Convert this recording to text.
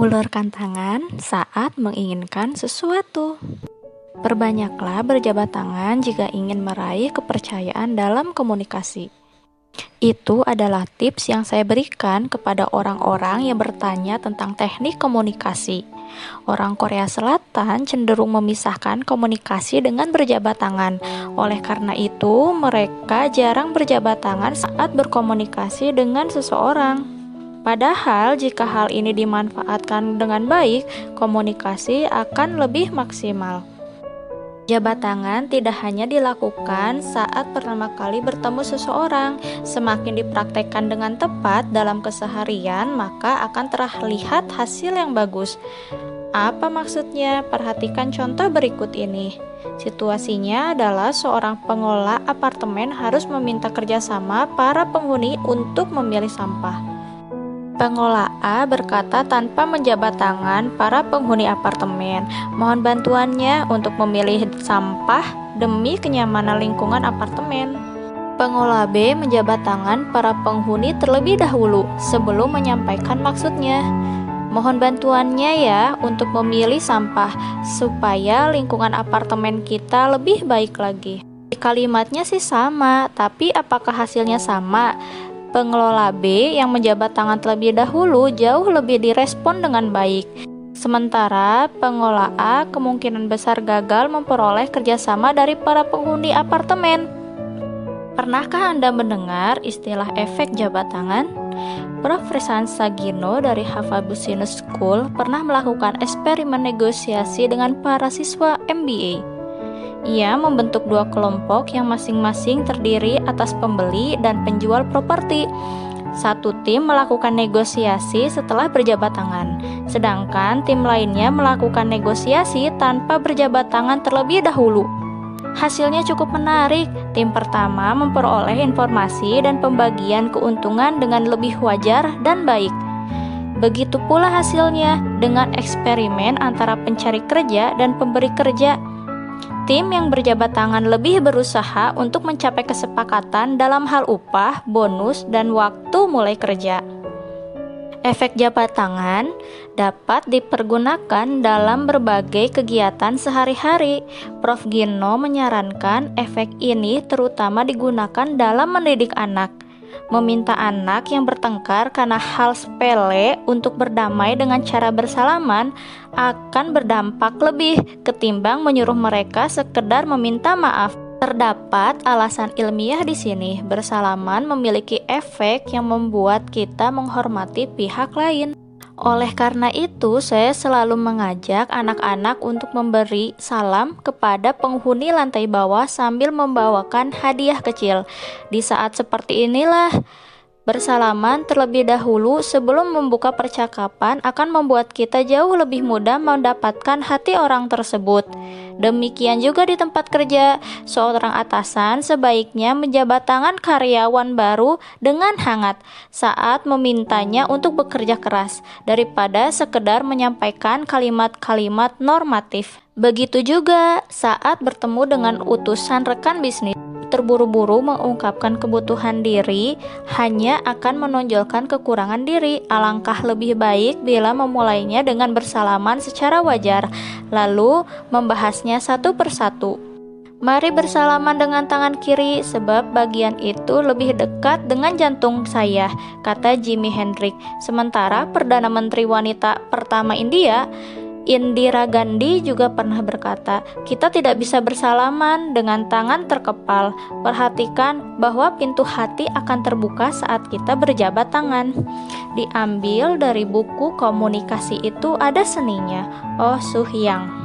Ulurkan tangan saat menginginkan sesuatu. Perbanyaklah berjabat tangan jika ingin meraih kepercayaan dalam komunikasi. Itu adalah tips yang saya berikan kepada orang-orang yang bertanya tentang teknik komunikasi. Orang Korea Selatan cenderung memisahkan komunikasi dengan berjabat tangan. Oleh karena itu, mereka jarang berjabat tangan saat berkomunikasi dengan seseorang. Padahal, jika hal ini dimanfaatkan dengan baik, komunikasi akan lebih maksimal. Jabat tangan tidak hanya dilakukan saat pertama kali bertemu seseorang. Semakin dipraktekkan dengan tepat dalam keseharian, maka akan terlihat hasil yang bagus. Apa maksudnya? Perhatikan contoh berikut ini. Situasinya adalah seorang pengelola apartemen harus meminta kerjasama para penghuni untuk memilih sampah. Pengelola berkata tanpa menjabat tangan para penghuni apartemen, mohon bantuannya untuk memilih sampah demi kenyamanan lingkungan apartemen. Pengelola B menjabat tangan para penghuni terlebih dahulu sebelum menyampaikan maksudnya. Mohon bantuannya ya untuk memilih sampah supaya lingkungan apartemen kita lebih baik lagi. Kalimatnya sih sama, tapi apakah hasilnya sama? Pengelola B yang menjabat tangan terlebih dahulu jauh lebih direspon dengan baik. Sementara pengelola A kemungkinan besar gagal memperoleh kerjasama dari para penghuni apartemen. Pernahkah Anda mendengar istilah efek jabat tangan? Prof. Resan Sagino dari Harvard Business School pernah melakukan eksperimen negosiasi dengan para siswa MBA. Ia membentuk dua kelompok yang masing-masing terdiri atas pembeli dan penjual properti. Satu tim melakukan negosiasi setelah berjabat tangan, sedangkan tim lainnya melakukan negosiasi tanpa berjabat tangan terlebih dahulu. Hasilnya cukup menarik. Tim pertama memperoleh informasi dan pembagian keuntungan dengan lebih wajar dan baik. Begitu pula hasilnya dengan eksperimen antara pencari kerja dan pemberi kerja Tim yang berjabat tangan lebih berusaha untuk mencapai kesepakatan dalam hal upah, bonus, dan waktu mulai kerja. Efek jabat tangan dapat dipergunakan dalam berbagai kegiatan sehari-hari. Prof. Gino menyarankan efek ini terutama digunakan dalam mendidik anak meminta anak yang bertengkar karena hal sepele untuk berdamai dengan cara bersalaman akan berdampak lebih ketimbang menyuruh mereka sekedar meminta maaf. Terdapat alasan ilmiah di sini. Bersalaman memiliki efek yang membuat kita menghormati pihak lain. Oleh karena itu, saya selalu mengajak anak-anak untuk memberi salam kepada penghuni lantai bawah sambil membawakan hadiah kecil. Di saat seperti inilah, bersalaman terlebih dahulu sebelum membuka percakapan akan membuat kita jauh lebih mudah mendapatkan hati orang tersebut. Demikian juga di tempat kerja, seorang atasan sebaiknya menjabat tangan karyawan baru dengan hangat saat memintanya untuk bekerja keras daripada sekedar menyampaikan kalimat-kalimat normatif. Begitu juga saat bertemu dengan utusan rekan bisnis terburu-buru mengungkapkan kebutuhan diri hanya akan menonjolkan kekurangan diri. Alangkah lebih baik bila memulainya dengan bersalaman secara wajar, lalu membahasnya satu persatu. Mari bersalaman dengan tangan kiri sebab bagian itu lebih dekat dengan jantung saya, kata Jimi Hendrix. Sementara Perdana Menteri wanita pertama India Indira Gandhi juga pernah berkata, "Kita tidak bisa bersalaman dengan tangan terkepal. Perhatikan bahwa pintu hati akan terbuka saat kita berjabat tangan." Diambil dari buku komunikasi itu ada seninya. Oh, Suhyang.